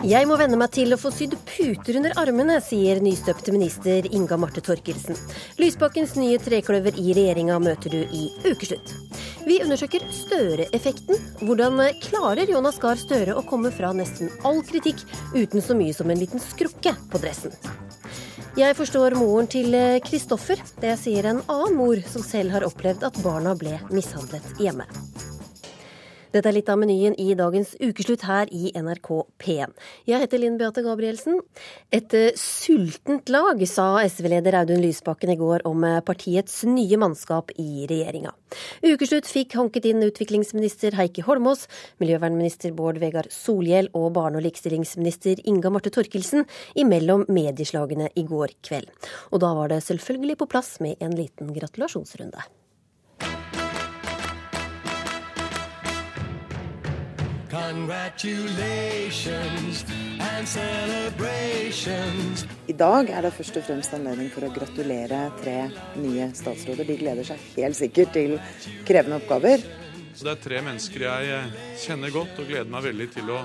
Jeg må venne meg til å få sydd puter under armene, sier nystøpte minister Inga Marte Torkelsen. Lysbakkens nye trekløver i regjeringa møter du i ukeslutt. Vi undersøker Støre-effekten. Hvordan klarer Jonas Gahr Støre å komme fra nesten all kritikk uten så mye som en liten skrukke på dressen? Jeg forstår moren til Kristoffer. Det sier en annen mor som selv har opplevd at barna ble mishandlet hjemme. Dette er litt av menyen i dagens ukeslutt her i NRK P1. Jeg heter Linn Beate Gabrielsen. Et eh, sultent lag, sa SV-leder Audun Lysbakken i går om eh, partiets nye mannskap i regjeringa. Ukeslutt fikk hanket inn utviklingsminister Heikki Holmås, miljøvernminister Bård Vegar Solhjell og barne- og likestillingsminister Inga Marte Torkelsen imellom medieslagene i går kveld. Og da var det selvfølgelig på plass med en liten gratulasjonsrunde. I dag er det først og fremst anledning for å gratulere tre nye statsråder. De gleder seg helt sikkert til krevende oppgaver. Så Det er tre mennesker jeg kjenner godt og gleder meg veldig til å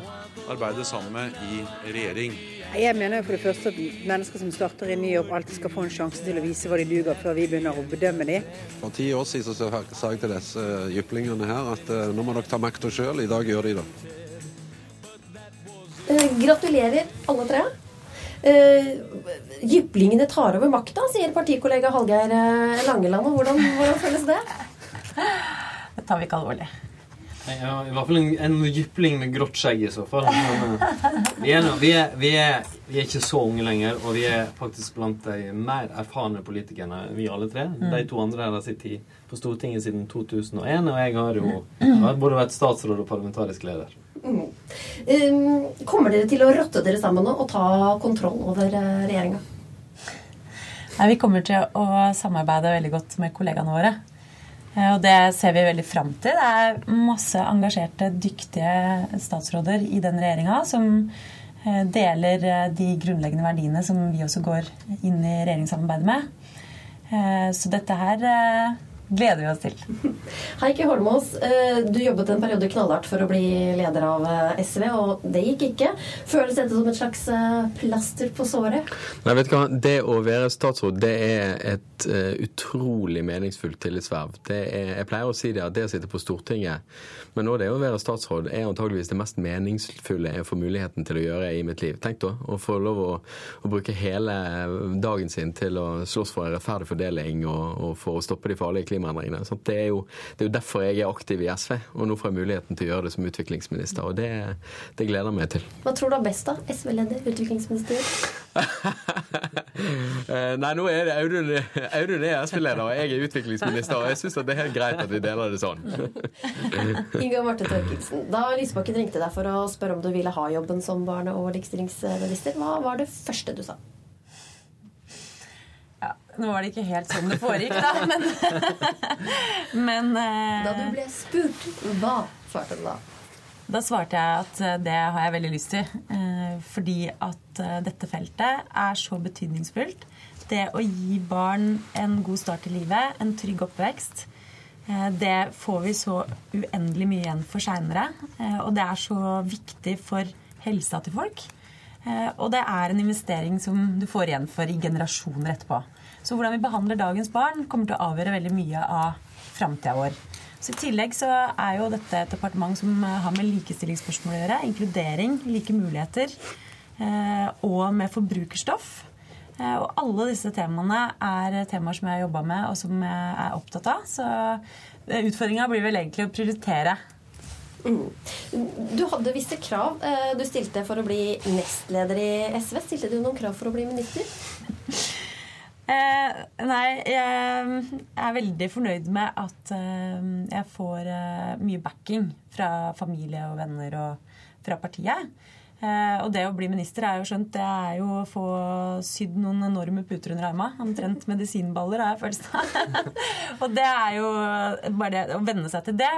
arbeide sammen med i regjering. Jeg mener jo for det første at mennesker som starter i ny jobb, alltid skal få en sjanse til å vise hva de duger, før vi begynner å bedømme dem. For ti år siden så sa jeg til disse jyplingene her at eh, nå må dere ta makta sjøl. I dag gjør de det. Eh, gratulerer, alle tre. Uh, jyplingene tar over makta, sier partikollega Hallgeir eh, Langeland. Hvordan, hvordan føles det? Det tar vi ikke alvorlig. Ja, I hvert fall en, en jypling med grått skjegg i så fall. Men, vi, er, vi, er, vi, er, vi, er, ikke så unge lenger, og vi er faktisk blant de mer erfarne politikerne, vi alle tre. Mm. De to andre her har sittet på Stortinget siden 2001, og jeg har jo har både vært statsråd og parlamentarisk leder. Mm. Um, kommer dere til å rotte dere sammen nå og ta kontroll over regjeringa? Nei, Vi kommer til å samarbeide veldig godt med kollegaene våre. Eh, og det ser vi veldig fram til. Det er masse engasjerte, dyktige statsråder i den regjeringa som eh, deler de grunnleggende verdiene som vi også går inn i regjeringssamarbeidet med. Så dette her gleder vi oss til. Heikki Holmås, eh, du jobbet en periode knallhardt for å bli leder av eh, SV, og det gikk ikke. Føles dette som et slags eh, plaster på såret? Nei, vet du hva? Det å være statsråd det er et utrolig meningsfullt tillitsverv. jeg pleier å si det at det å sitte på Stortinget, men nå det å være statsråd, er antageligvis det mest meningsfulle jeg får muligheten til å gjøre i mitt liv. Tenk da, å få lov å, å bruke hele dagen sin til å slåss for en rettferdig fordeling og, og for å stoppe de farlige klimaendringene. Så det er, jo, det er, jo, derfor jeg er aktiv i SV, og nå får jeg muligheten til å gjøre det som utviklingsminister. Og det, det gleder jeg meg til. Hva tror du er best, da? SV-leder, utviklingsminister? Eh, nei, nå er det Audun, Audun er SV-leder, og jeg er utviklingsminister. Og jeg syns det er helt greit at vi deler det sånn. Inga Marte Torkelsen, da Lysbakken ringte deg for å spørre om du ville ha jobben som barne- og likestillingsminister, hva var det første du sa? Nå var det ikke helt sånn det foregikk, da, men, men eh, Da du ble spurt, hva svarte du da? Da svarte jeg at eh, det har jeg veldig lyst til. Eh, fordi at dette feltet er så betydningsfullt. Det å gi barn en god start i livet, en trygg oppvekst, det får vi så uendelig mye igjen for seinere. Og det er så viktig for helsa til folk. Og det er en investering som du får igjen for i generasjoner etterpå. Så hvordan vi behandler dagens barn, kommer til å avgjøre veldig mye av framtida vår. Så I tillegg så er jo dette et departement som har med likestillingsspørsmål å gjøre. Inkludering, like muligheter eh, og med forbrukerstoff. Eh, og alle disse temaene er temaer som jeg har jobba med, og som jeg er opptatt av. Så eh, utfordringa blir vel egentlig å prioritere. Mm. Du hadde visse krav du stilte for å bli nestleder i SV. Stilte du noen krav for å bli minister? Eh, nei, jeg er veldig fornøyd med at eh, jeg får eh, mye backing fra familie og venner og fra partiet. Eh, og det å bli minister er jo skjønt, det er jo å få sydd noen enorme puter under armene. Omtrent medisinballer, har jeg følelsen av. og det er jo bare det å venne seg til det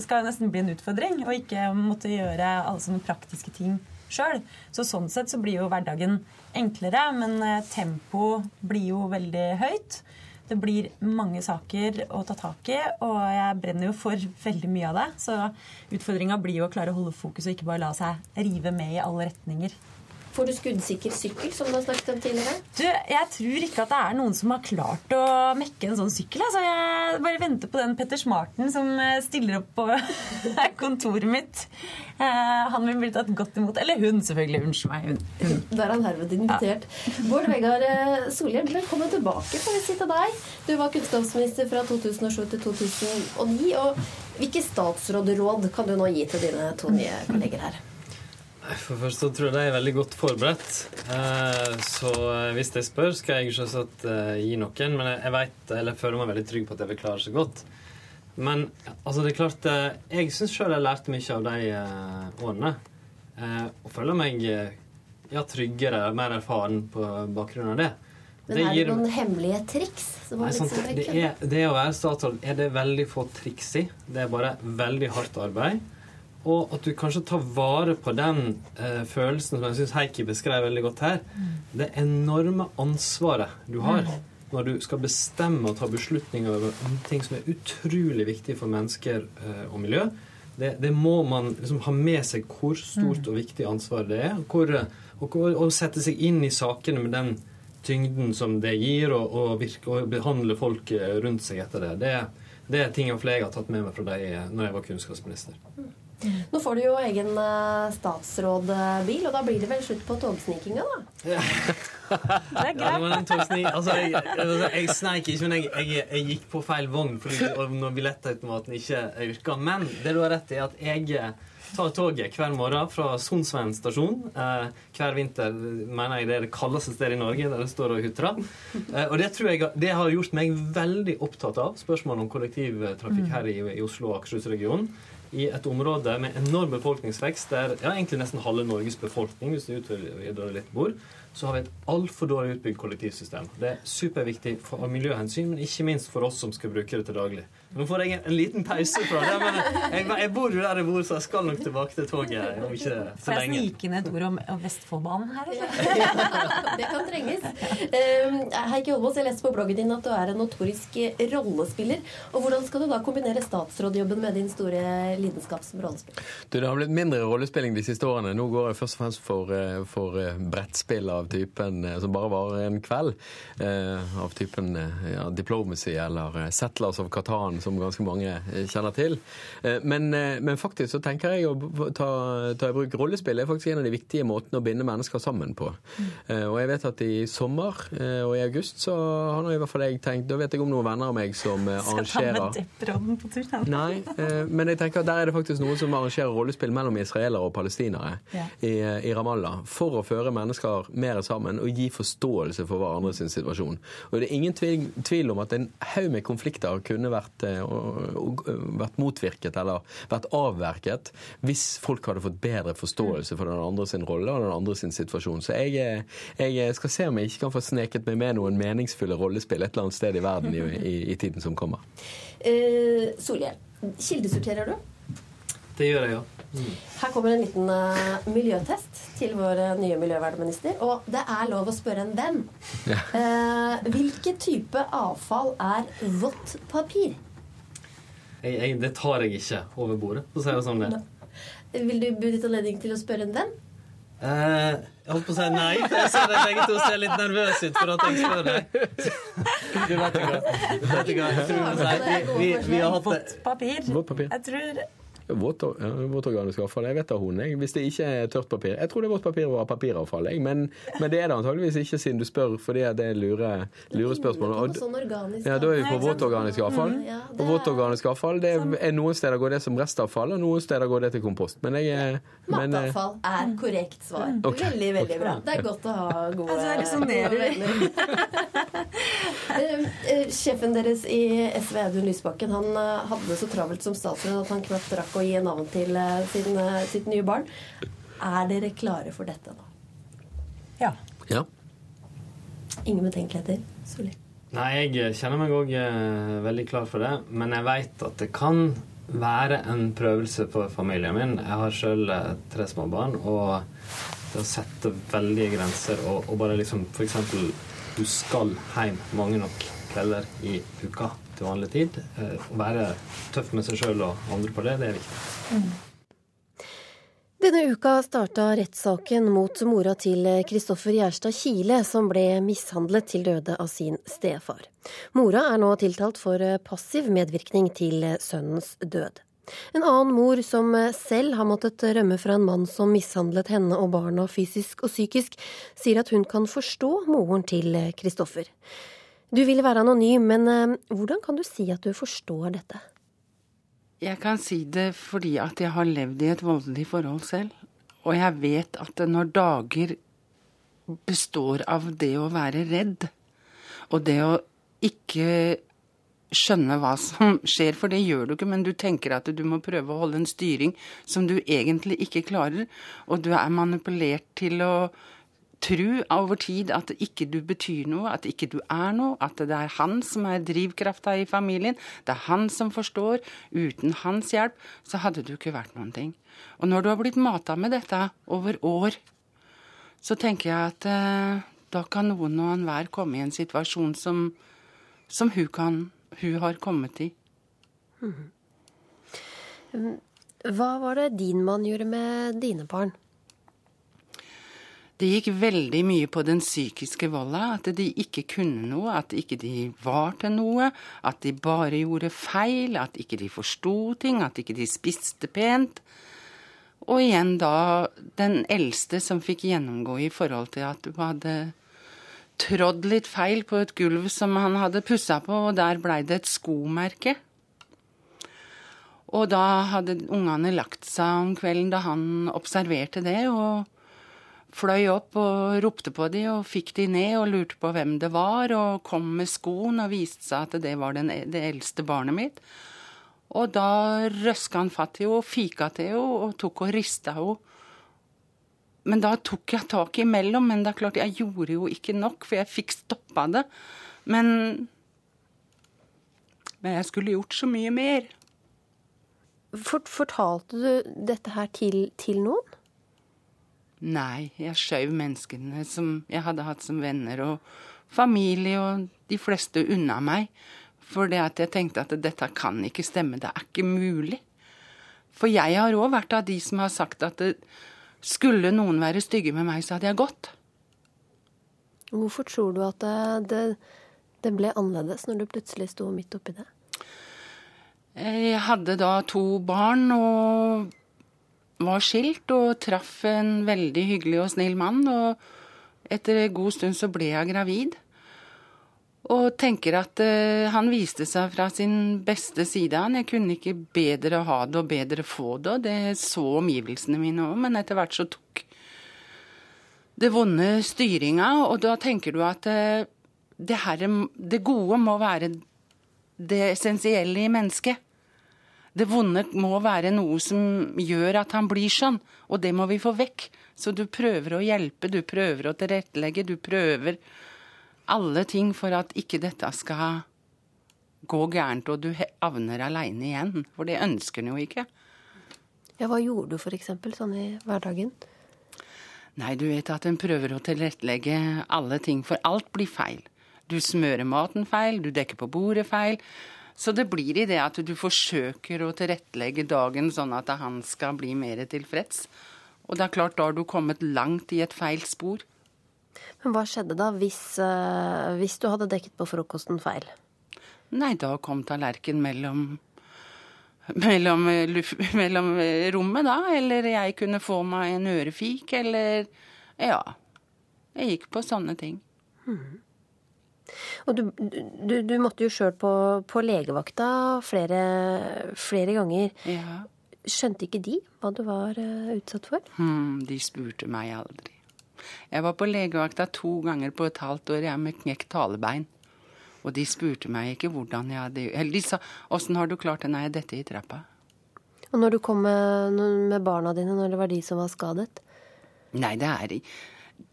skal jo nesten bli en utfordring. Og ikke måtte gjøre alle sånne praktiske ting sjøl. Så sånn sett så blir jo hverdagen enklere, men tempoet tempo blir jo veldig høyt. Det blir mange saker å ta tak i, og jeg brenner jo for veldig mye av det. Så utfordringa blir jo å klare å holde fokus og ikke bare la seg rive med i alle retninger. Får du skuddsikker sykkel, som du har snakket om tidligere? Du, Jeg tror ikke at det er noen som har klart å mekke en sånn sykkel. Altså, jeg bare venter på den Petter Smarten som eh, stiller opp på kontoret mitt. Eh, Han vil bli tatt godt imot. Eller hun, selvfølgelig. Unnskyld meg. Hun. hun. Da er han herved invitert. Bård Vegar eh, Solhjell, velkommen tilbake. får vi si til deg. Du var kunnskapsminister fra 2007 til 2009. og Hvilke statsrådråd kan du nå gi til dine to nye kolleger her? For først så tror jeg de er veldig godt forberedt. Eh, Så eh, hvis de spør, skal jeg selvsagt eh, gi noen. Men jeg vet, eller jeg føler meg veldig trygg på at jeg vil klare seg godt. Men altså, det er klart Jeg syns sjøl jeg lærte mye av de årene. Og føler meg ja, tryggere, mer erfaren på bakgrunn av det. Men Det er gir- det noen hemmelige triks? Som Nei, liksom det, er, det å være statsråd er det veldig få triks i. Det er bare veldig hardt arbeid. Og at du kanskje tar vare på den eh, følelsen som jeg syns Heikki beskrev veldig godt her. Det enorme ansvaret du har når du skal bestemme og ta beslutninger over ting som er utrolig viktig for mennesker eh, og miljø. Det, det må man liksom ha med seg hvor stort og viktig ansvar det er. Hvor, og, og, sette seg inn i sakene med den tyngden som det gir, og, og, virke, og behandle folk eh, rundt seg etter det. Det, det er ting jeg har tatt med meg fra deg eh, når jeg var kunnskapsminister. Nå får du jo egen eh, statsrådbil, og da blir det vel slutt på togsnikinga, da? Det er Ja, det den togsni... Altså, jeg, altså, jeg sneik ikke, men jeg, jeg, jeg gikk på feil vogn fordi når billettautomaten ikke virka. Men det du har rett i, er at jeg eh, tar toget hver morgen fra Sonsveien stasjon. Eh, hver vinter mener jeg det er det kaldeste stedet i Norge, der det står og hutrer. Eh, og det tror jeg det har gjort meg veldig opptatt av spørsmålet om kollektivtrafikk her i, i Oslo og Akershus-regionen. I et område med enorm befolkningsvekst, der ja, egentlig nesten halve Norges befolkning hvis du utvider litt bor, så har vi et altfor dårlig utbygd kollektivsystem. Det er superviktig for miljøhensyn, men ikke minst for oss som skal bruke det til daglig. Nå får jeg en, en liten pause fra det, men jeg, jeg bor jo der jeg bor, så jeg skal nok tilbake til toget om ikke Får lenge. jeg lenge. snike inn et ord om Vestfoldbanen her? Eller? det kan trenges. Um, Heikki Holmås, jeg leste på bloggen din at du er en notorisk rollespiller. Og Hvordan skal du da kombinere statsrådjobben med din store lidenskap som rollespiller? Du, det har blitt mindre rollespilling de siste årene. Nå går jeg først og fremst for, eh, for eh, brettspill av typen eh, som bare varer en kveld. eh, Av typen ja, Diplomacy eller Settlers of Catan, som ganske mange eh, kjenner til. Eh, Men, eh, men faktisk så tenker jeg å ta, ta i bruk rollespill. er faktisk en av de viktige måtene å binde mennesker sammen på. Eh, Og jeg vet at i sommer og i august så har nå i hvert fall jeg tenkt Da vet jeg om noen venner av meg som arrangerer Skal ta med på tur. Nei, men jeg tenker at der er det faktisk noen som arrangerer rollespill mellom israelere og palestinere Ja. i, i Ramallah for å føre mennesker mer sammen og gi forståelse for hverandres situasjon. Og det er ingen tvil, tvil om at en haug med konflikter kunne vært, vært motvirket eller vært avverket hvis folk hadde fått bedre forståelse for den andre sin rolle og den andre sin situasjon. Så jeg, eh, jeg skal se om jeg ikke kan få sneket meg med noen meningsfulle rollespill et eller annet sted i verden i, i, i tiden som kommer. Uh, Solhjell, kildesorterer du? Det gjør jeg, ja. Her kommer en liten uh, miljøtest til vår eh, nye miljøvernminister. Og det er lov å spørre en venn. Eh, hvilken type avfall er vått papir? Jeg, jeg, det tar jeg ikke over bordet, Så sier jeg sånn. det. Vil du benytte anledning til å spørre en venn? Eh, jeg holdt på å si nei, for jeg ser dere begge to ser litt nervøse ut for at jeg spør deg. Du vet ikke hva. Du Vet ikke hva? Jeg tror vi, vi, vi, vi har hatt Papir. Vått papir. Jeg tror våtorganisk avfall. Jeg vet da hun. Jeg. Hvis det ikke er tørt papir. Jeg tror det er vått papir og papiravfall. Jeg. Men, men det er det antageligvis ikke, siden du spør, fordi det er lure, lure spørsmål. Og, sånn ja, da er vi på våtorganisk avfall. Mm, det Og våtorganisk avfall det er, noen steder går det som restavfall, og noen steder går det til kompost. Men jeg men, eh, Matavfall er korrekt svar. Okay. Veldig, veldig bra. Det er godt å ha gode Altså, jeg resonnerer. Sjefen deres i SV, Audun Lysbakken, han eh, hadde det så travelt som statsråd at han knapt rakk å gi navn til eh, sin, eh, sitt nye barn. Er dere klare for dette nå? Ja. ja. Ingen betenkeligheter? Solli. Nei, jeg kjenner meg òg veldig klar for det. Men jeg veit at det kan være en prøvelse for familien min. Jeg har sjøl tre små barn, og det å sette veldige grenser og, og bare liksom f.eks. du skal hjem mange nok kvelder i uka til vanlig tid. Eh, Å være tøff med seg sjøl og andre på det, det er viktig. Denne uka starta rettssaken mot mora til Kristoffer Gjerstad Kile, som ble mishandlet til døde av sin stefar. Mora er nå tiltalt for passiv medvirkning til sønnens død. En annen mor som selv har måttet rømme fra en mann som mishandlet henne og barna fysisk og psykisk, sier at hun kan forstå moren til Kristoffer. Du vil være anonym, men eh, hvordan kan du si at du forstår dette? Jeg kan si det fordi at jeg har levd i et voldelig forhold selv. Og jeg vet at når dager består av det å være redd, og det å ikke skjønne hva som skjer, for det gjør du ikke, men du tenker at du må prøve å holde en styring som du egentlig ikke klarer, og du er manipulert til å tro over tid at ikke du betyr noe, at ikke du er noe, at det er han som er drivkrafta i familien, det er han som forstår. Uten hans hjelp så hadde du ikke vært noen ting. Og når du har blitt mata med dette over år, så tenker jeg at eh, da kan noen og enhver komme i en situasjon som, som hun, kan, hun har kommet i. Hva var det din mann gjorde med dine barn? Det gikk veldig mye på den psykiske volda, at de ikke kunne noe, at ikke de var til noe, at de bare gjorde feil, at ikke de forsto ting, at ikke de spiste pent. Og igjen da den eldste som fikk gjennomgå i forhold til at hun hadde trådd litt feil på et gulv som han hadde pussa på, og der blei det et skomerke. Og da hadde ungene lagt seg om kvelden da han observerte det, og fløy opp og ropte på de og fikk de ned og lurte på hvem det var, og kom med skoen og viste seg at det var den, det eldste barnet mitt. Og da røska han fatt i henne fika til henne og tok og rista henne. Men da tok jeg tak imellom, men det er klart jeg gjorde jo ikke nok, for jeg fikk stoppa det. Men Men jeg skulle gjort så mye mer. Fort, fortalte du dette her til, til noen? Nei, jeg skjøv menneskene som jeg hadde hatt som venner, og familie og de fleste unna meg. For det at jeg tenkte at dette kan ikke stemme, det er ikke mulig. For jeg har òg vært av de som har sagt at det, skulle noen være stygge med meg, så hadde jeg gått. Hvorfor tror du at det, det, ble annerledes når du plutselig sto midt oppi det? Jeg hadde da to barn og var skilt og traff en veldig hyggelig og snill mann. Og etter en god stund så ble jeg gravid. Og tenker at uh, han viste seg fra sin beste side. Han. Jeg kunne ikke bedre ha det og bedre få det, og det så omgivelsene mine òg. Men etter hvert så tok det vonde styringa, og da tenker du at uh, det, her, det gode må være det essensielle i mennesket. Det vonde må være noe som gjør at han blir sånn, og det må vi få vekk. Så du prøver å hjelpe, du prøver å tilrettelegge, du prøver alle ting for at ikke dette skal gå gærent og du havner aleine igjen. For det ønsker en jo ikke. Ja, Hva gjorde du f.eks. sånn i hverdagen? Nei, du vet at en prøver å tilrettelegge alle ting, for alt blir feil. Du smører maten feil, du dekker på bordet feil. Så det blir i det at du forsøker å tilrettelegge dagen sånn at han skal bli mer tilfreds. Og det er klart, da har du kommet langt i et feil spor. Men hva skjedde da hvis, eh, hvis du hadde dekket på frokosten feil? Nei, da kom tallerken mellom mellom, mellom eh, rommet, da. Eller jeg kunne få meg en ørefik, eller Ja. Jeg gikk på sånne ting. Og du, du, du måtte jo sjøl på, på legevakta flere, flere ganger. Ja. Skjønte ikke de hva du var eh, utsatt for? Hmm, de spurte meg aldri. Jeg var på legevakta to ganger på et halvt år, jeg med knekt halebein. Og de spurte meg ikke hvordan jeg hadde Eller de sa 'Åssen har du klart det?' Nei, dette i trappa. Og når du kom med, med barna dine, når det var de som var skadet? Nei, det er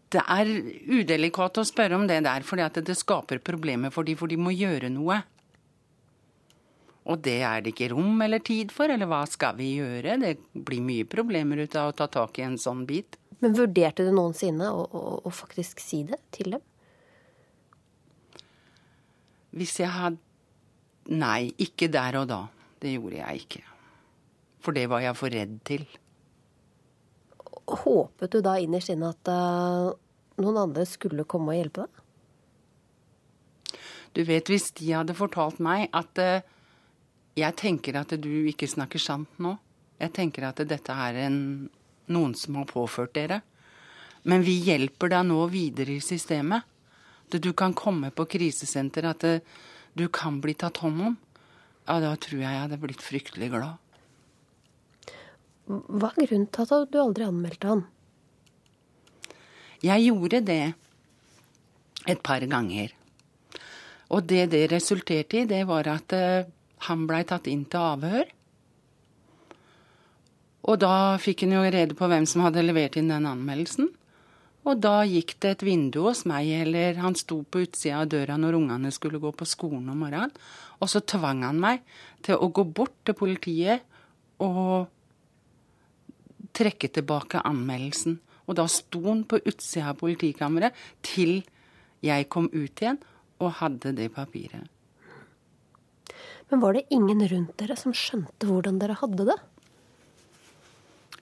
Det er udelikat å spørre om det der, fordi at det skaper problemer for de, for de må gjøre noe. Og det er det ikke rom eller tid for, eller hva skal vi gjøre? Det blir mye problemer ut av å ta tak i en sånn bit. Men vurderte du noensinne å, å, å faktisk si det til dem? Hvis jeg hadde Nei, ikke der og da. Det gjorde jeg ikke. For det var jeg for redd til. Håpet du da innerst inne at uh, noen andre skulle komme og hjelpe deg? Du vet, hvis de hadde fortalt meg at uh, jeg tenker at du ikke snakker sant nå. Jeg tenker at dette er en, noen som har påført dere. Men vi hjelper deg nå videre i systemet. At du kan komme på krisesenter, at eh, du kan bli tatt hånd om. Ja, da tror jeg jeg hadde blitt fryktelig glad. Hva er grunnen til at du aldri anmeldte han? Jeg gjorde det et par ganger. Og det det resulterte i, det var at eh, han blei tatt inn til avhør. Og da fikk han jo rede på hvem som hadde levert inn den anmeldelsen. Og da gikk det et vindu hos meg, eller han sto på utsida av døra når ungene skulle gå på skolen om morgenen, og så tvang han meg til å gå bort til politiet og trekke tilbake anmeldelsen. Og da sto han på utsida av politikammeret til jeg kom ut igjen og hadde det papiret. Men var det ingen rundt dere som skjønte hvordan dere hadde det?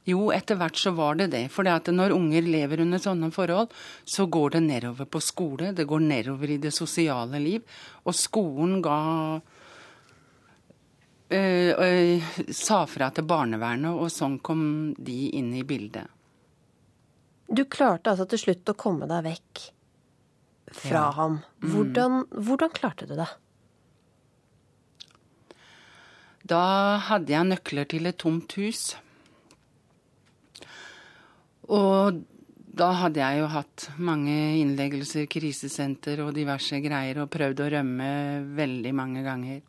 Jo, etter hvert så var det det. For når unger lever under sånne forhold, så går det nedover på skole, det går nedover i det sosiale liv. Og skolen ga øh, sa fra til barnevernet, og sånn kom de inn i bildet. Du klarte altså til slutt å komme deg vekk fra Ja. ham. Mm. Hvordan, hvordan klarte du det? Da hadde jeg nøkler til et tomt hus. Og da hadde jeg jo hatt mange innleggelser, krisesenter og diverse greier, og prøvd å rømme veldig mange ganger.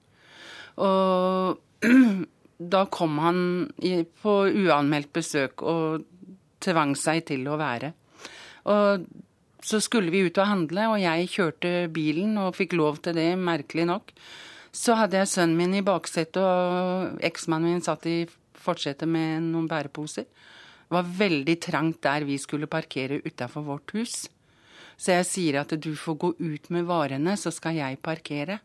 Og da kom han på uanmeldt besøk og tvang seg til å være. Og så skulle vi ut og handle, og jeg kjørte bilen og fikk lov til det, merkelig nok. Så hadde jeg sønnen min i baksetet, og eksmannen min satt i fortsetet med noen bæreposer. Det var veldig trangt der vi skulle parkere utafor vårt hus. Så jeg sier at du får gå ut med varene, så skal jeg parkere.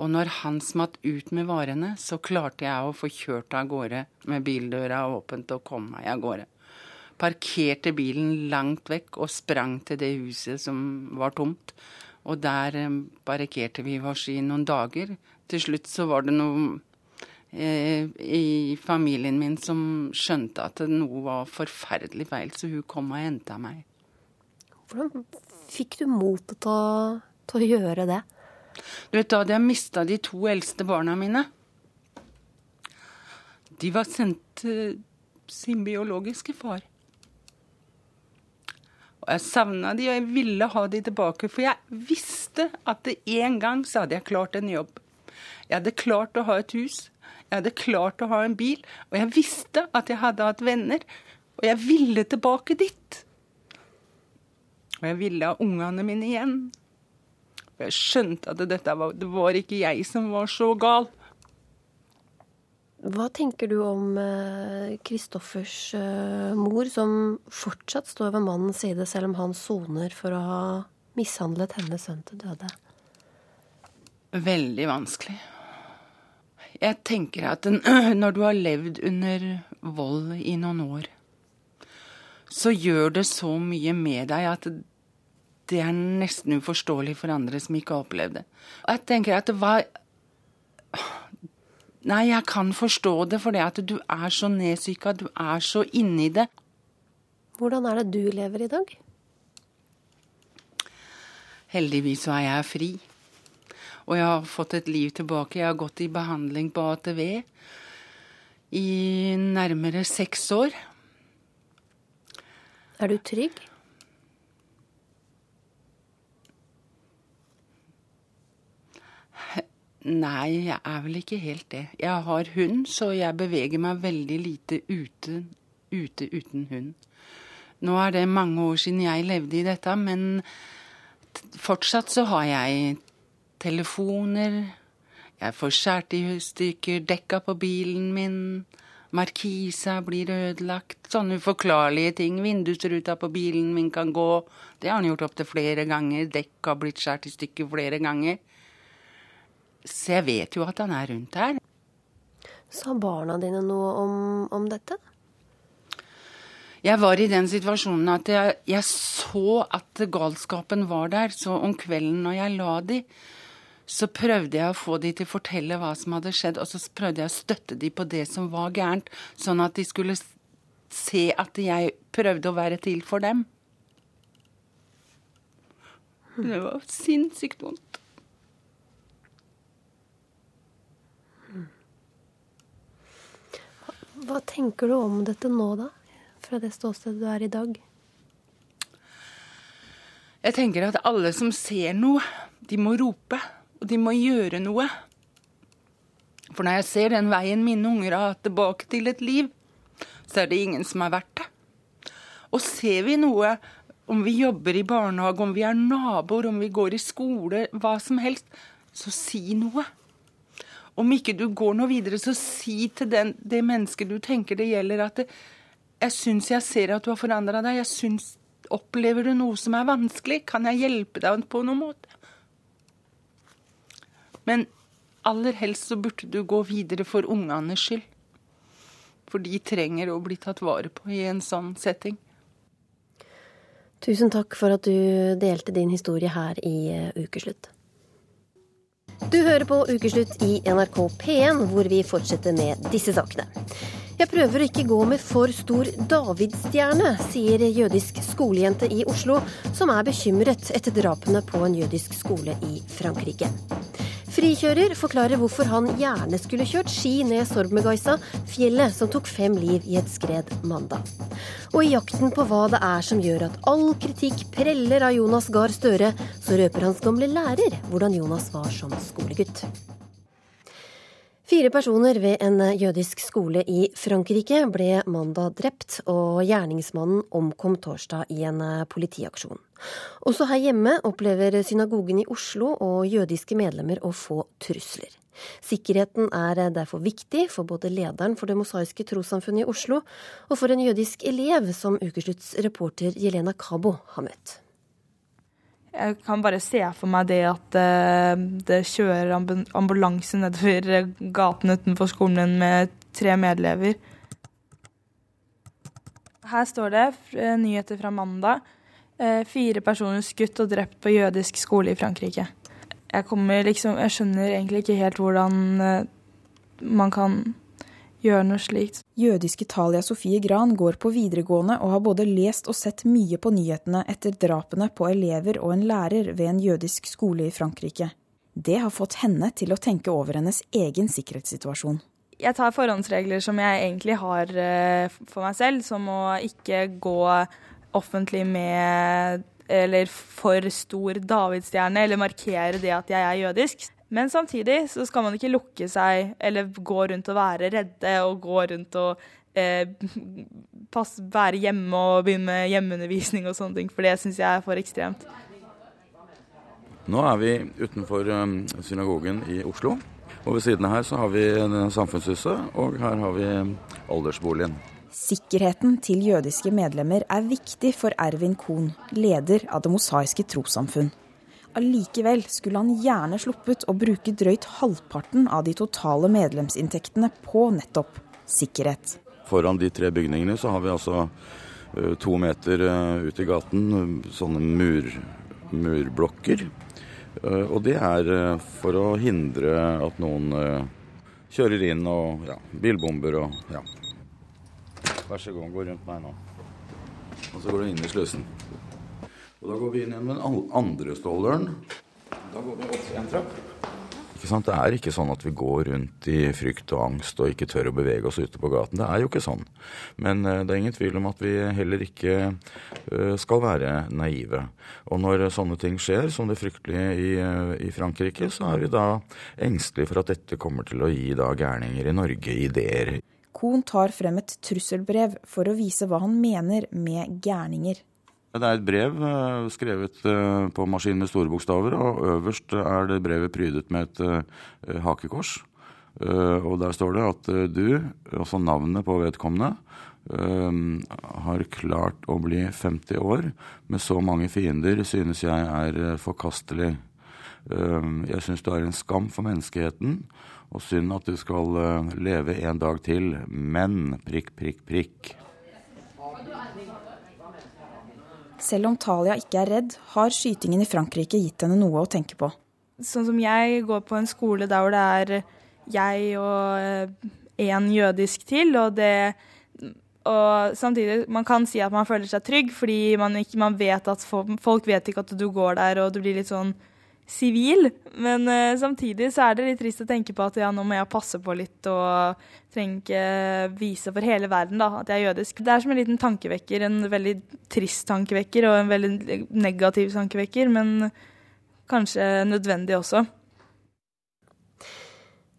Og når han smatt ut med varene, så klarte jeg å få kjørt av gårde med bildøra åpent og komme meg av gårde. Parkerte bilen langt vekk og sprang til det huset som var tomt. Og der parkerte barrikerte vi oss i noen dager. Til slutt så var det noe eh, i familien min som skjønte at noe var forferdelig feil, så hun kom og henta meg. Hvordan fikk du motet til til å gjøre det? Du vet, Da hadde jeg mista de to eldste barna mine. De var sendt til sin biologiske far. Og jeg savna de, og jeg ville ha de tilbake, for jeg visste at en gang så hadde jeg klart en jobb. Jeg hadde klart å ha et hus, jeg hadde klart å ha en bil, og jeg visste at jeg hadde hatt venner, og jeg ville tilbake dit. Og jeg ville ha ungene mine igjen. Jeg skjønte at dette var, det var ikke jeg som var så gal. Hva tenker du om eh, Kristoffers eh, mor, som fortsatt står ved mannens side, selv om han soner for å ha mishandlet hennes sønn til døde? Veldig vanskelig. Jeg tenker at når du har levd under vold i noen år, så gjør det så mye med deg at det er nesten uforståelig for andre som ikke har opplevd det. Og jeg tenker at det var Nei, jeg kan forstå det, for det at du er så nedsyka, du er så inni det. Hvordan er det du lever i dag? Heldigvis så er jeg fri. Og jeg har fått et liv tilbake. Jeg har gått i behandling på ATV i nærmere seks år. Er du trygg? Nei, jeg er vel ikke helt det. Jeg har hund, så jeg beveger meg veldig lite ute, ute uten hund. Nå er det mange år siden jeg levde i dette, men fortsatt så har jeg telefoner, jeg får skåret i stykker dekka på bilen min, markisa blir ødelagt, sånne uforklarlige ting. Vindusruta på bilen min kan gå. Det har han gjort opptil flere ganger. Dekk har blitt skåret i stykker flere ganger. Så jeg vet jo at han er rundt her. Sa barna dine noe om, om dette? Jeg var i den situasjonen at jeg, jeg så at galskapen var der. Så om kvelden når jeg la de, så prøvde jeg å få de til å fortelle hva som hadde skjedd, og så prøvde jeg å støtte de på det som var gærent, sånn at de skulle se at jeg prøvde å være til for dem. Det var sinnssykt vondt. Hva tenker du om dette nå, da? Fra det ståstedet du er i dag? Jeg tenker at alle som ser noe, de må rope, og de må gjøre noe. For når jeg ser den veien mine unger har hatt tilbake til et liv, så er det ingen som er verdt det. Og ser vi noe, om vi jobber i barnehage, om vi er naboer, om vi går i skole, hva som helst, så si noe. Om ikke du går noe videre, så si til den, det mennesket du tenker det gjelder, at det, jeg syns jeg ser at du har forandra deg. Jeg syns Opplever du noe som er vanskelig? Kan jeg hjelpe deg på noen måte? Men aller helst så burde du gå videre for ungenes skyld. For de trenger å bli tatt vare på i en sånn setting. Tusen takk for at du delte din historie her i eh, Ukeslutt. Du hører på Ukeslutt i NRK P1, hvor vi fortsetter med disse sakene. Jeg prøver å ikke gå med for stor davidsstjerne, sier jødisk skolejente i Oslo, som er bekymret etter drapene på en jødisk skole i Frankrike. Frikjører forklarer hvorfor han gjerne skulle kjørt ski ned Sormegaisa, fjellet som tok fem liv i et skred mandag. Og i jakten på hva det er som gjør at all kritikk preller av Jonas Gahr Støre, så røper hans gamle lærer hvordan Jonas var som skolegutt. Fire personer ved en jødisk skole i Frankrike ble mandag drept, og gjerningsmannen omkom torsdag i en politiaksjon. Også her hjemme opplever synagogen i Oslo og jødiske medlemmer å få trusler. Sikkerheten er derfor viktig for både lederen for Det mosaiske trossamfunnet i Oslo, og for en jødisk elev som Ukeslutts reporter Jelena Kabo har møtt. Jeg kan bare se for meg det at uh, det kjører ambulanse nedover gaten utenfor skolen min med tre medelever. Her står det uh, nyheter fra mandag. Fire personer skutt og drept på jødisk skole i Frankrike. Jeg, liksom, jeg skjønner egentlig ikke helt hvordan man kan gjør noe slikt. Jødiske Talia Sofie Gran går på videregående og har både lest og sett mye på nyhetene etter drapene på elever og en lærer ved en jødisk skole i Frankrike. Det har fått henne til å tenke over hennes egen sikkerhetssituasjon. Jeg tar forhåndsregler som jeg egentlig har eh, for meg selv, som å ikke gå offentlig med eller for stor davidsstjerne, eller markere det at jeg er jødisk. Men samtidig så skal man ikke lukke seg eller gå rundt og være redde og gå rundt og eh, pass, være hjemme og begynne med hjemmeundervisning og sånne ting, for det syns jeg er for ekstremt. Nå er vi utenfor um, synagogen i Oslo. Og ved siden av her så har vi Samfunnshuset, og her har vi aldersboligen. Sikkerheten til jødiske medlemmer er viktig for Ervin Kohn, leder av Det mosaiske trossamfunn. Allikevel skulle han gjerne sluppet å bruke drøyt halvparten av de totale medlemsinntektene på nettopp sikkerhet. Foran de tre bygningene så har vi altså uh, to meter uh, ut i gaten sånne mur, murblokker. Uh, og det er for å hindre at noen kjører inn og ja, bilbomber og ja. Vær så god, gå rundt meg nå. Og så går du inn i slusen. Og da går vi inn igjen med den andre ståldøren. Da går vi opp en trapp. Ikke sant? Det er ikke sånn at vi går rundt i frykt og angst og ikke tør å bevege oss ute på gaten. Det er jo ikke sånn. Men uh, det er ingen tvil om at vi heller ikke uh, skal være naive. Og når sånne ting skjer, som det fryktelige i, uh, i, Frankrike, så er vi da engstelige for at dette kommer til å gi da gærninger i Norge ideer. Kohn tar frem et trusselbrev for å vise hva han mener med gærninger. Det er et brev eh, skrevet eh, på maskin med store bokstaver, og øverst er det brevet prydet med et eh, hakekors. Og der står det at du, også navnet på vedkommende, har klart å bli 50 år med så mange fiender, synes jeg er forkastelig. Jeg syns du er en skam for menneskeheten, og synd at du skal leve en dag til. Men prikk, prikk, prikk. Selv om Talia ikke er redd, har skytingen i Frankrike gitt henne noe å tenke på. Sånn som jeg går på en skole der hvor det er jeg og én jødisk til, og det og samtidig, man kan si at man føler seg trygg, fordi man, ikke, man vet at folk vet ikke at du går der, og du blir litt sånn sivil. Men uh, samtidig så er det litt trist å tenke på at ja, nå må jeg passe på litt og trenger ikke vise for hele verden da, at jeg er jødisk. Det er som en liten tankevekker, en veldig trist tankevekker og en veldig negativ tankevekker, men kanskje nødvendig også.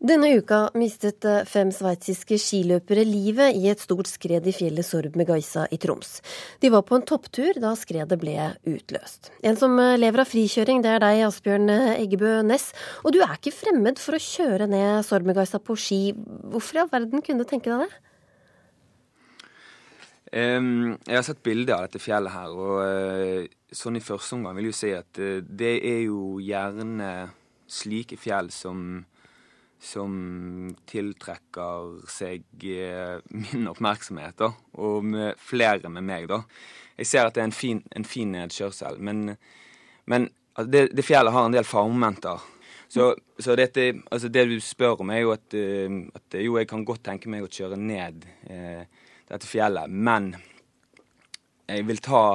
Denne uka mistet eh, fem sveitsiske skiløpere livet i et stort skred i fjellet Sorb-Megaisa i Troms. De var på en topptur da skredet ble utløst. En som eh, lever av frikjøring, det er deg, Asbjørn eh, Eggebø Næss. Og du er ikke fremmed for å kjøre ned Sorb-Megaisa på ski. Hvorfor i all verden kunne du tenke deg det? Um, jeg har sett bilder av dette fjellet her, og uh, sånn i første omgang vil jeg si at uh, det er jo gjerne slike fjell som som tiltrekker seg eh, min oppmerksomhet, da, og med flere med meg, da. Jeg ser at det er en fin, en fin nedkjørsel, men, men altså, det, det, fjellet har en del farmomenter. Så, så dette, altså det du spør om, er jo at, eh, at, jo, jeg kan godt tenke meg å kjøre ned eh, dette fjellet, men jeg vil ta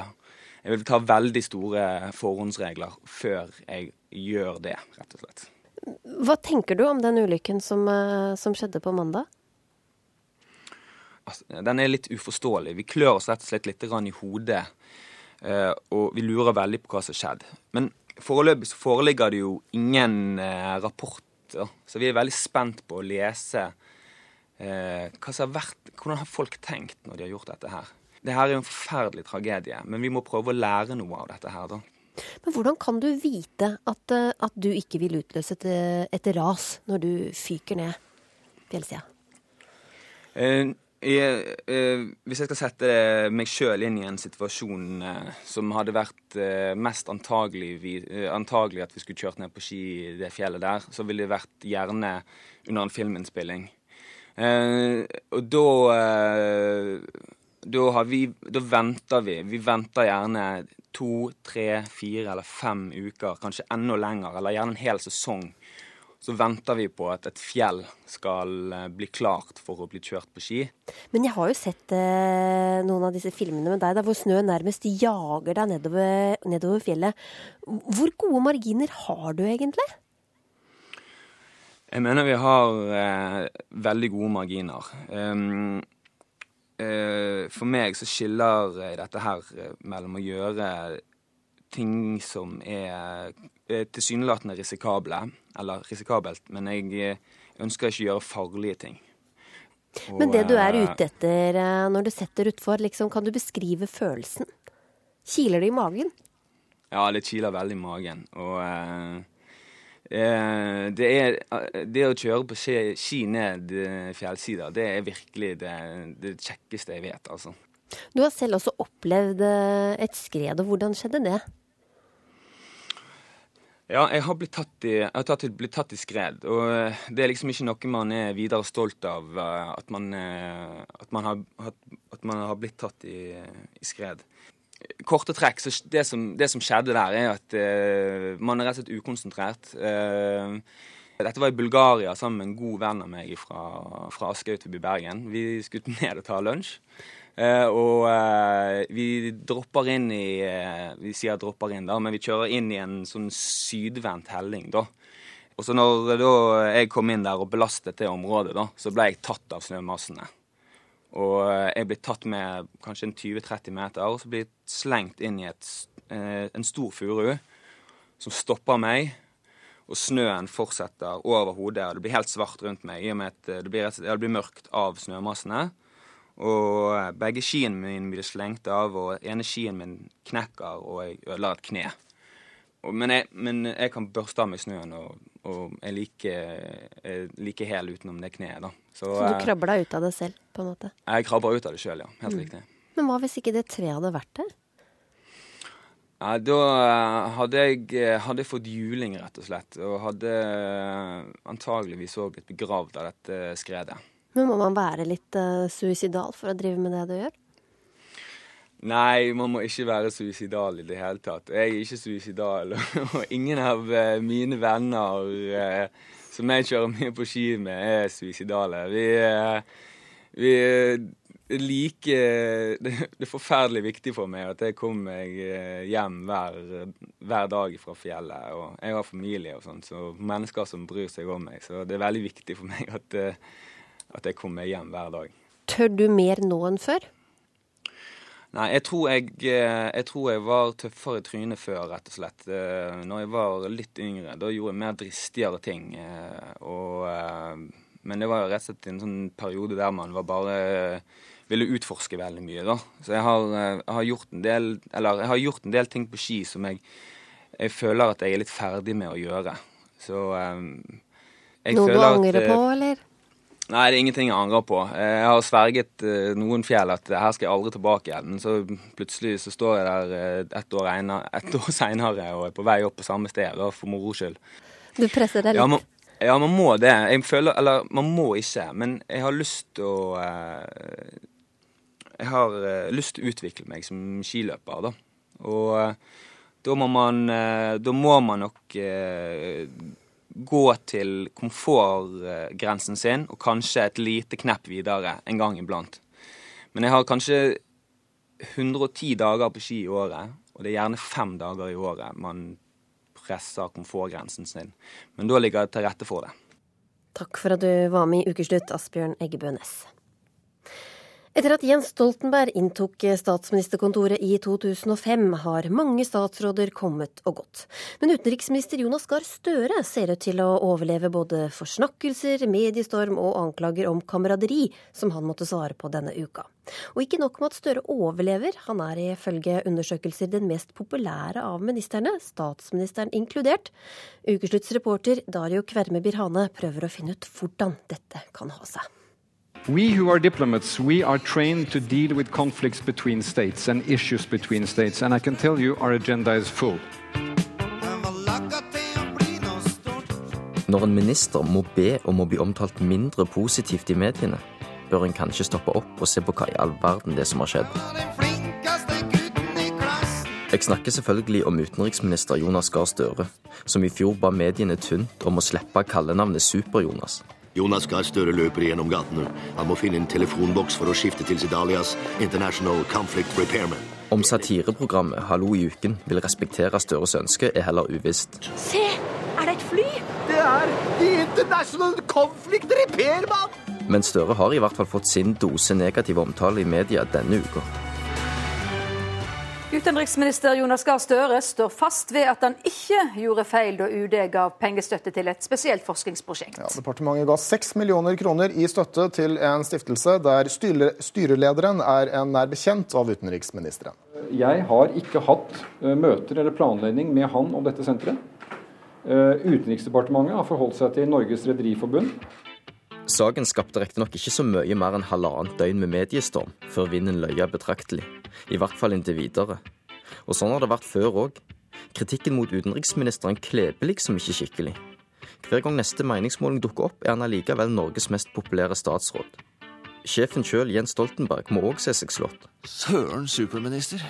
jeg vil ta veldig store forhåndsregler før jeg gjør det, rett og slett. Hva tenker du om den ulykken som, eh, som skjedde på mandag? Altså, den er litt uforståelig. Vi klør oss rett og slett litt i hodet. Eh, og vi lurer veldig på hva som har skjedd. Men foreløpig så foreligger det jo ingen eh, rapporter, så vi er veldig spent på å lese hva som har vært, hvordan har folk tenkt når de har gjort dette her. Det her er jo en forferdelig tragedie, men vi må prøve å lære noe av dette her, da. Men hvordan kan du vite at, eh, at du ikke vil utløse et, et, ras når du fyker ned fjellsida? Eh, eh, hvis jeg skal sette meg sjøl inn i en situasjon eh, som hadde vært eh, mest antagelig, vi, antagelig, at vi skulle kjørt ned på ski i det fjellet der, så ville det vært gjerne under en filminnspilling. og da da, vi, da, venter vi. Vi venter gjerne to, tre, fire eller fem uker, kanskje enda lenger, eller gjerne en hel sesong. Så venter vi på at et fjell skal eh, bli klart for å bli kjørt på ski. Men jeg har jo sett eh, noen av disse filmene med deg der hvor snøen nærmest jager deg nedover, nedover fjellet. Hvor gode marginer har du egentlig? Jeg mener vi har eh, veldig gode marginer. Um, for meg så skiller eh, dette her eh, mellom å gjøre ting som er tilsynelatende risikable, eller risikabelt, men jeg ønsker ikke å gjøre farlige ting. Og, men det du er ute etter når du setter utfor, liksom, kan du beskrive følelsen? Kiler det i magen? Ja, det kiler veldig i magen. Og Eh, det, er, eh, det å kjøre på ski, ski ned eh, fjellsider, det er virkelig det, det, kjekkeste jeg vet, altså. Du har selv også opplevd et skred, og hvordan skjedde det? Ja, jeg har blitt tatt i, tatt, blitt tatt i skred. Og det er liksom ikke noe man er videre stolt av, at man, at man, har, at man har, blitt tatt i, i skred korte trekk, så det som, det som, skjedde der, er at eh, man er rett og slett ukonsentrert. Eh, dette var i Bulgaria sammen med en god venn av meg fra, fra Askøy til Bergen. Vi skulle ned og ta lunsj. Uh, og vi dropper inn i Vi sier dropper inn, da, men vi kjører inn i en sånn sydvendt helling, da. Og så når da, jeg kom inn der og belastet det området, da, så ble jeg tatt av snømassene. Og eh, jeg blir tatt med kanskje en 20-30 meter, og så blir jeg slengt inn i et, eh, en stor furu som stopper meg. Og snøen fortsetter over hodet, og det blir helt svart rundt meg i og med at eh, det blir, det blir mørkt av snømassene. Og begge skiene mine blir slengt av, og ene skien min knekker, og jeg ødelegger et kne. Men jeg, men jeg, kan børste av meg snøen, og, og jeg liker like hel utenom det kneet. da. Så, så, du eh, krabber deg ut av det selv, på en måte? Jeg krabber ut av det sjøl, ja. Helt mm. riktig. Men hva hvis ikke det treet hadde vært der? Ja, Da eh, hadde jeg, eh, hadde fått juling, rett og slett. Og hadde antageligvis òg blitt begravd av dette skredet. Men må man være litt uh, suicidal for å drive med det du gjør? Nei, man må ikke være suicidal i det hele tatt. Jeg er ikke suicidal, og ingen av eh, mine venner eh, som jeg kjører mye på ski med, er suicidale. Vi, eh, vi like Det er forferdelig viktig for meg at jeg kommer meg hjem hver, hver dag fra fjellet. Og jeg har familie og sånt, så mennesker som bryr seg om meg. Så det er veldig viktig for meg at, at jeg kommer meg hjem hver dag. Tør du mer nå enn før? Nei, jeg tror jeg, eh, jeg tror jeg var tøffere i trynet før, rett og slett. Eh, Når jeg var litt yngre, da gjorde jeg mer dristigere ting. eh, Og, men det var rett og slett en sånn periode der man var bare ville utforske veldig mye, da. Så jeg har, jeg har gjort en del Eller jeg har gjort en del ting på ski som jeg, jeg føler at jeg er litt ferdig med å gjøre. Så jeg Noe du føler at, angrer på, eller? Nei, det er ingenting jeg angrer på. Eh, Jeg har sverget eh, noen fjell at her skal jeg aldri tilbake igjen. Men så plutselig så står jeg der eh, ett år, et år seinere og er på vei opp på samme sted, da, for moro skyld. Du presser deg litt. Ja, man, ja, man må det. Jeg føler Eller man må ikke, men jeg har lyst til å eh, Jeg har eh, lyst til å utvikle meg som skiløper, da. Og eh, da må man eh, Da må man nok eh, gå til komfortgrensen sin og kanskje et lite knepp videre en gang iblant. Men jeg har kanskje 110 dager på ski i året, og det er gjerne fem dager i året man presser komfortgrensen sin. Men da ligger det til rette for det. Takk for at du var med i Ukeslutt, Asbjørn Eggebø Næss. Etter at Jens Stoltenberg inntok statsministerkontoret i 2005, har mange statsråder kommet og gått. Men utenriksminister Jonas Gahr Støre ser ut til å overleve både forsnakkelser, mediestorm og anklager om kameraderi, som han måtte svare på denne uka. Og ikke nok med at Støre overlever, han er ifølge undersøkelser den mest populære av ministrene, statsministeren inkludert. Ukesluttsreporter Dario Kverme Birhane prøver å finne ut hvordan dette kan ha seg. We who are diplomats, we are trained to deal with conflicts between states and issues between states, and I can tell you our agenda is full. Når en minister må be om å bli omtalt mindre positivt i mediene, bør en kanskje stoppe opp og se på hva i all verden det som har skjedd. Jeg snakker selvfølgelig om utenriksminister Jonas Gahr Støre, som i fjor ba mediene tynt om å slippe kallenavnet Super-Jonas. Jonas Gahr Støre løper gjennom gatene. Han må finne en telefonboks for å skifte til sitt alias International Conflict Repairman. Om satireprogrammet Hallo i uken vil respektere Støres ønske, er heller uvisst. Se, er det et fly? Det er The International Conflict Repairman! Men Støre har i hvert fall fått sin dose negativ omtale i media denne uka. Utenriksminister Jonas Gahr Støre står fast ved at han ikke gjorde feil da UD gav pengestøtte til et spesielt forskningsprosjekt. Ja, departementet ga 6 millioner kroner i støtte til en stiftelse der styre, styrelederen er en nær bekjent av utenriksministeren. Jeg har ikke hatt eh, møter eller planlegging med han om dette senteret. Eh, Utenriksdepartementet har forholdt seg til Norges Rederiforbund. Saken skapte riktignok ikke så mye mer enn halvannet døgn med mediestorm før vinden løya betraktelig. I hvert fall inntil videre. Og sånn har det vært før òg. Kritikken mot utenriksministeren kleber liksom ikke skikkelig. Hver gang neste meningsmåling dukker opp, er han allikevel Norges mest populære statsråd. Sjefen sjøl, Jens Stoltenberg, må òg se seg slått. Søren superminister.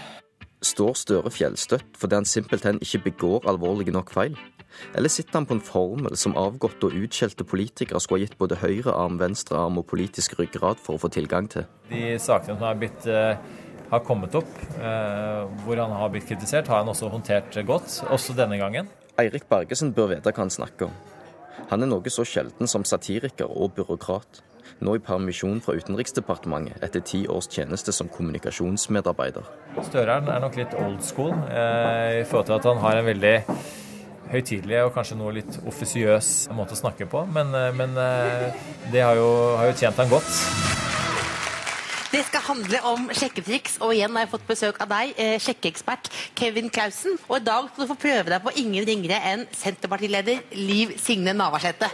Står Støre fjellstøtt fordi han simpelthen ikke begår alvorlige nok feil? Eller sitter han på en formel som avgåtte og utskjelte politikere skulle ha gitt både høyre arm, venstre arm og politisk ryggrad for å få tilgang til? De sakene som har, blitt, eh, har kommet opp, eh, hvor han har blitt kritisert, har han også håndtert godt, også denne gangen. Eirik Bergesen bør vite hva han snakker om. Han er noe så sjelden som satiriker og byråkrat. Nå i permisjon fra Utenriksdepartementet etter ti års tjeneste som kommunikasjonsmedarbeider. Støreren er nok litt old school eh, i forhold til at han har en veldig høytidelig og kanskje noe litt offisiøs måte å snakke på, men, eh, men eh, det har jo, har jo tjent han godt. Det skal handle om sjekketriks, og igjen har jeg fått besøk av deg, eh, sjekkeekspert Kevin Clausen. Og i dag skal du få prøve deg på ingen ringere enn Senterpartileder Liv Signe Navarsete.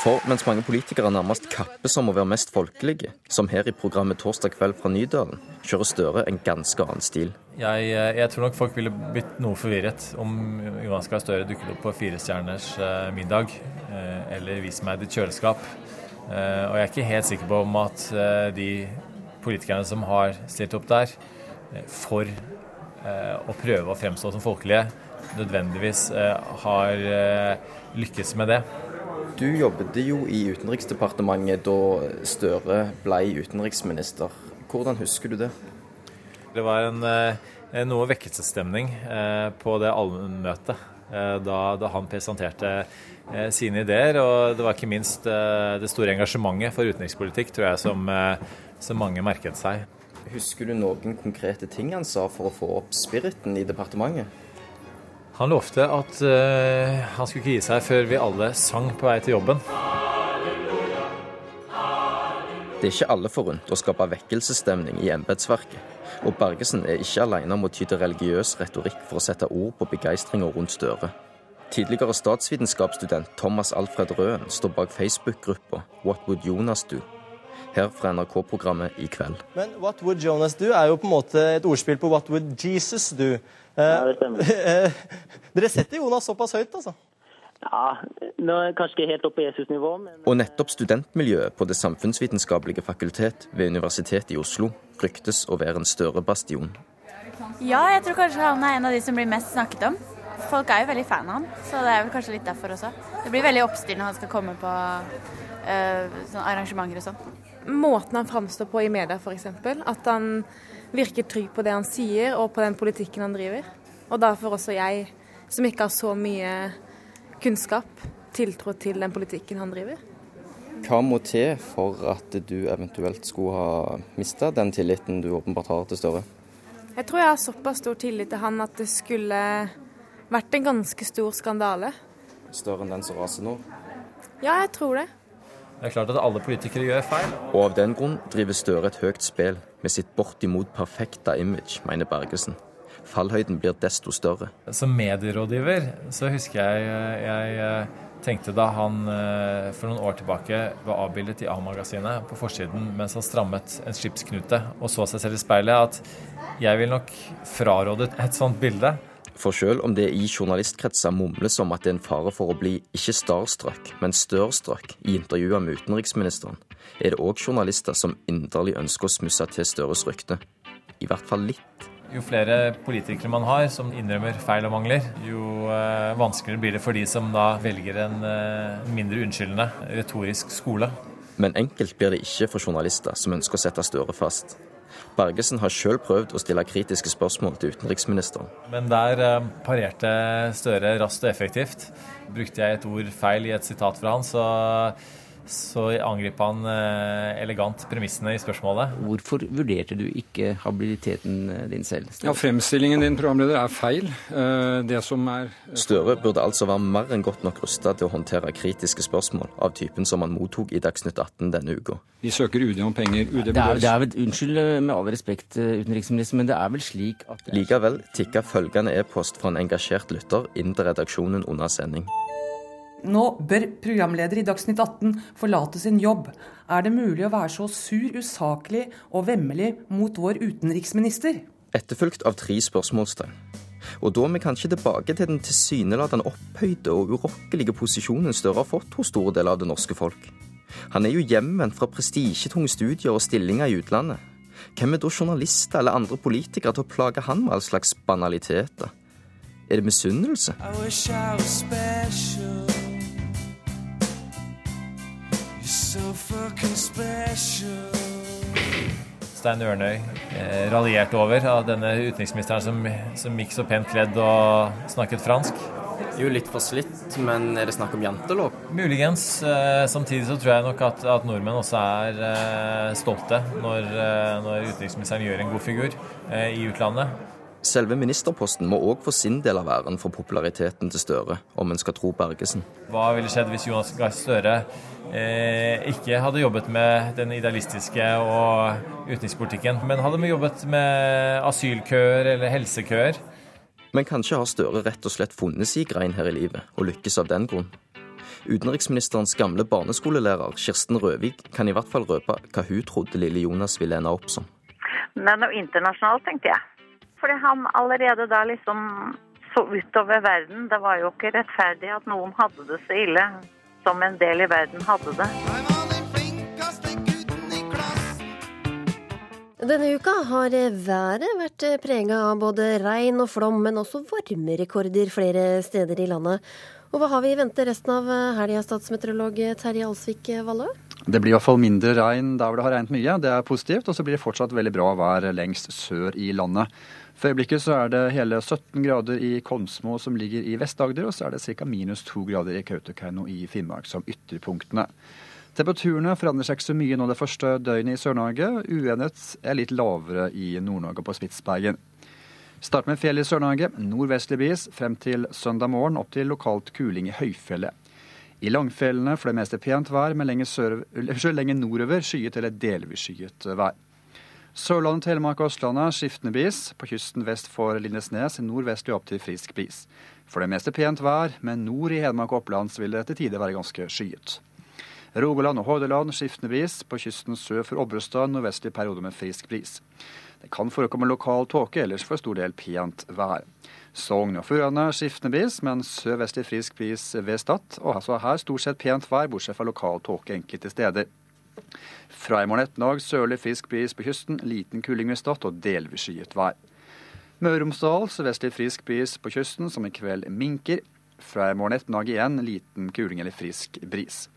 For mens mange politikere nærmest kappes om å være mest folkelige, som her i programmet Torsdag kveld fra Nydalen, kjører Støre en ganske annen stil. Jeg, eh, jeg tror nok folk ville blitt noe forvirret om Johan Skar Støre dukket opp på Firestjerners eh, middag eller Vis meg ditt kjøleskap. Eh, og jeg er ikke helt sikker på om at eh, de politikerne som har stilt opp der eh, for eh, å prøve å fremstå som folkelige, nødvendigvis har lykkes med det. Du jobbet jo i Utenriksdepartementet da Støre ble utenriksminister. Hvordan husker du det? Det var en, noe vekkelsesstemning eh, på det allmøtet da, da han presenterte eh, sine ideer. Og det var ikke minst eh, det store engasjementet for utenrikspolitikk tror jeg som, eh, som mange merket seg. Husker du noen konkrete ting han sa for å få opp spiriten i departementet? Han lovte at uh, han skulle ikke gi seg før vi alle sang på vei til jobben. Det er ikke alle forunt å skape vekkelsesstemning i embetsverket. Og Bergesen er ikke alene om å ty til religiøs retorikk for å sette ord på begeistringa rundt Støre. Tidligere statsvitenskapsstudent Thomas Alfred Røen står bak Facebook-gruppa What Would Jonas Do? Her fra NRK-programmet I kveld. Men What Would Jonas Do er jo på en måte et ordspill på What Would Jesus Do? Ja, det stemmer. Eh, Dere setter Jonas såpass høyt, altså? Ja, nå er jeg kanskje ikke helt oppe på Jesus-nivå, men Og nettopp studentmiljøet på Det samfunnsvitenskapelige fakultet ved Universitetet i Oslo ryktes å være en større bastion. Ja, jeg tror kanskje han er en av de som blir mest snakket om. Folk er jo veldig fan av han, så det er vel kanskje litt derfor også. Det blir veldig oppstyr når han skal komme på øh, arrangementer og sånn. Måten han framstår på i media f.eks. At han virker trygg på det han sier og på den politikken han driver. Og derfor også jeg, som ikke har så mye kunnskap, tiltro til den politikken han driver. Hva må til for at du eventuelt skulle ha mista den tilliten du åpenbart har til Støre? Jeg tror jeg har såpass stor tillit til han at det skulle vært en ganske stor skandale. Større enn den som raser nå? Ja, jeg tror det. Det er klart at alle politikere gjør feil. Og av den grunn driver Støre et høyt spill med sitt bortimot perfekte image, mener Bergesen. Fallhøyden blir desto større. Som medierådgiver så husker jeg jeg tenkte da han eh, for noen år tilbake var avbildet i A-magasinet på forsiden mens han strammet en skipsknute og så seg selv i speilet, at jeg vil nok fraråde et sånt bilde. For selv om det i journalistkretser mumles om at det er en fare for å bli ikke starstruck, men størstruck i intervjuer med utenriksministeren, er det òg journalister som inderlig ønsker å smusse til Støres rykte. I hvert fall litt. Jo flere politikere man har som innrømmer feil og mangler, jo eh, vanskeligere blir det for de som da velger en eh, mindre unnskyldende retorisk skole. Men enkelt blir det ikke for journalister som ønsker å sette Støre fast. Bergesen har sjøl prøvd å stille kritiske spørsmål til utenriksministeren. Men der eh, parerte Støre raskt og effektivt. Brukte jeg et ord feil i et sitat fra han, så, så angrep han eh, elegant premissene i spørsmålet. Hvorfor vurderte du ikke habiliteten eh, din selv? Ja, Fremstillingen din programleder er feil. Eh, Det som er Støre burde altså være mer enn godt nok rusta til å håndtere kritiske spørsmål av typen som han mottok i Dagsnytt 18 denne uka. Vi søker UD om penger. UD Det er, det er vel, Unnskyld med all respekt, utenriksminister, men det er vel slik at Likevel tikka følgende e-post fra en engasjert lytter inn til redaksjonen under sending. Nå bør programleder i Dagsnytt 18 forlate sin jobb. Er det mulig å være så sur, usaklig og vemmelig mot vår utenriksminister? Etterfulgt av tre spørsmålstegn. Og da er vi kanskje tilbake til den tilsynelatende opphøyde og urokkelige posisjonen Støre har fått hos store deler av det norske folk. Han er jo hjemvendt fra prestisjetunge studier og stillinger i utlandet. Hvem er da journalister eller andre politikere til å plage han med all slags banaliteter? Er det misunnelse? I wish I was special. Stein Ørnøy eh, raljerte over av denne utenriksministeren som, som gikk så pent kledd og snakket fransk. Jo litt for slitt, men er det snakk om jantelov? Muligens. Eh, samtidig så tror jeg nok at, at nordmenn også er eh, stolte når, eh, når utenriksministeren gjør en god figur eh, i utlandet. Selve ministerposten må òg få sin del av æren for populariteten til Støre, om en skal tro Bergesen. Hva ville skjedd hvis Jonas Gahr Støre eh, ikke hadde jobbet med den idealistiske og utenrikspolitikken, men hadde jobbet med asylkøer eller helsekøer? Men kanskje har Støre rett og slett funnet sin grein her i livet, og lykkes av den grunn. Utenriksministerens gamle barneskolelærer Kirsten Røvik kan i hvert fall røpe hva hun trodde lille Jonas ville ende opp som. Men noe internasjonalt, tenkte jeg. Fordi han allerede da liksom så utover verden. Det var jo ikke rettferdig at noen hadde det så ille som en del i verden hadde det. Denne uka har været vært prega av både regn og flom, men også varmerekorder flere steder i landet. Og hva har vi i vente resten av helga, statsmeteorolog Terje Alsvik Vallø? Det blir i hvert fall mindre regn der hvor det har regnet mye, det er positivt. Og så blir det fortsatt veldig bra vær lengst sør i landet. For øyeblikket så er det hele 17 grader i Konsmo som ligger i Vest-Agder, og så er det ca. minus 2 grader i Kautokeino i Finnmark som ytterpunktene. Temperaturene forandrer seg ikke så mye nå det første døgnet i Sør-Norge. Uendret er litt lavere i Nord-Norge og på Spitsbergen. Start med fjell i Sør-Norge. Nordvestlig bris frem til søndag morgen, opp til lokalt kuling i høyfjellet. I langfjellene for det meste pent vær, men lenger, lenger nordover skyet eller delvis skyet vær. Sørlandet, Telemark og Østlandet skiftende bris. På kysten vest for Lindesnes nordvestlig opp til frisk bris. For det meste pent vær, men nord i Hedmark og Oppland vil det til tider være ganske skyet. Rogaland og Hordaland skiftende bris. På kysten sør for Obrestad nordvestlig periode med frisk bris. Det kan forekomme lokal tåke, ellers for stor del pent vær. Sogn og Fjordane skiftende bris, men sørvestlig frisk bris ved Stad. Og altså her stort sett pent vær, bortsett fra lokal tåke enkelte steder. Fra i morgen ettermiddag sørlig frisk bris på kysten, liten kuling ved Stad og delvis skyet vær. Møre og Romsdal sørvestlig frisk bris på kysten, som i kveld minker. Fra i morgen ettermiddag igjen liten kuling eller frisk bris.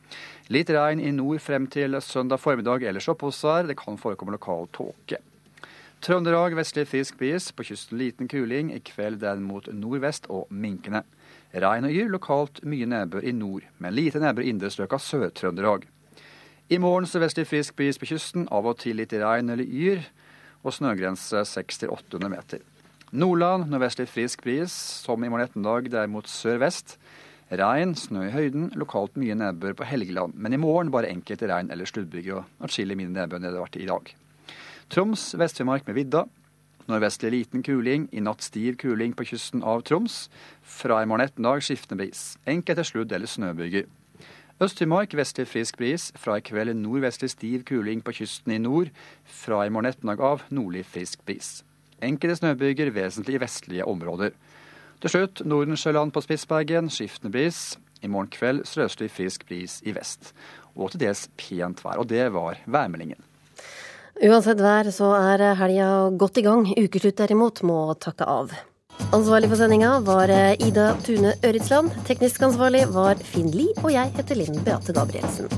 Litt regn i nord frem til søndag formiddag, ellers oppholdsvær. Det kan forekomme lokal tåke. Trøndelag vestlig frisk bris, på kysten liten kuling. I kveld den mot nordvest og minkende. Regn og yr, lokalt mye nedbør i nord, men lite nedbør i indre strøk av Sør-Trøndelag. I morgen sørvestlig frisk bris på kysten, av og til litt regn eller yr, og snøgrense 600-800 meter. Nordland nordvestlig frisk bris, som i morgen ettermiddag derimot sør-vest. Regn, snø i høyden, lokalt mye nedbør på Helgeland. Men i morgen bare enkelte regn eller sluddbyger og atskillig mindre nedbør enn det har vært i dag. Troms, Vest-Finnmark med vidda. Nordvestlig liten kuling, i natt stiv kuling på kysten av Troms. Fra i morgen ettermiddag skiftende bris. Enkelte sludd- eller snøbyger. Øst-Finnmark vestlig frisk bris. Fra i kveld nordvestlig stiv kuling på kysten i nord. Fra i morgen ettermiddag av nordlig frisk bris. Enkelte snøbyger vesentlig i vestlige områder. Til slutt Nordensjøland på Spitsbergen, skiftende bris. I morgen kveld sørøstlig frisk bris i vest. Og til dels pent vær. Og det var værmeldingen. Uansett vær så er helga godt i gang. Ukeslutt derimot må takke av. Ansvarlig for sendinga var Ida Tune Øritsland. Teknisk ansvarlig var Finn Lie, og jeg heter Linn Beate Gabrielsen.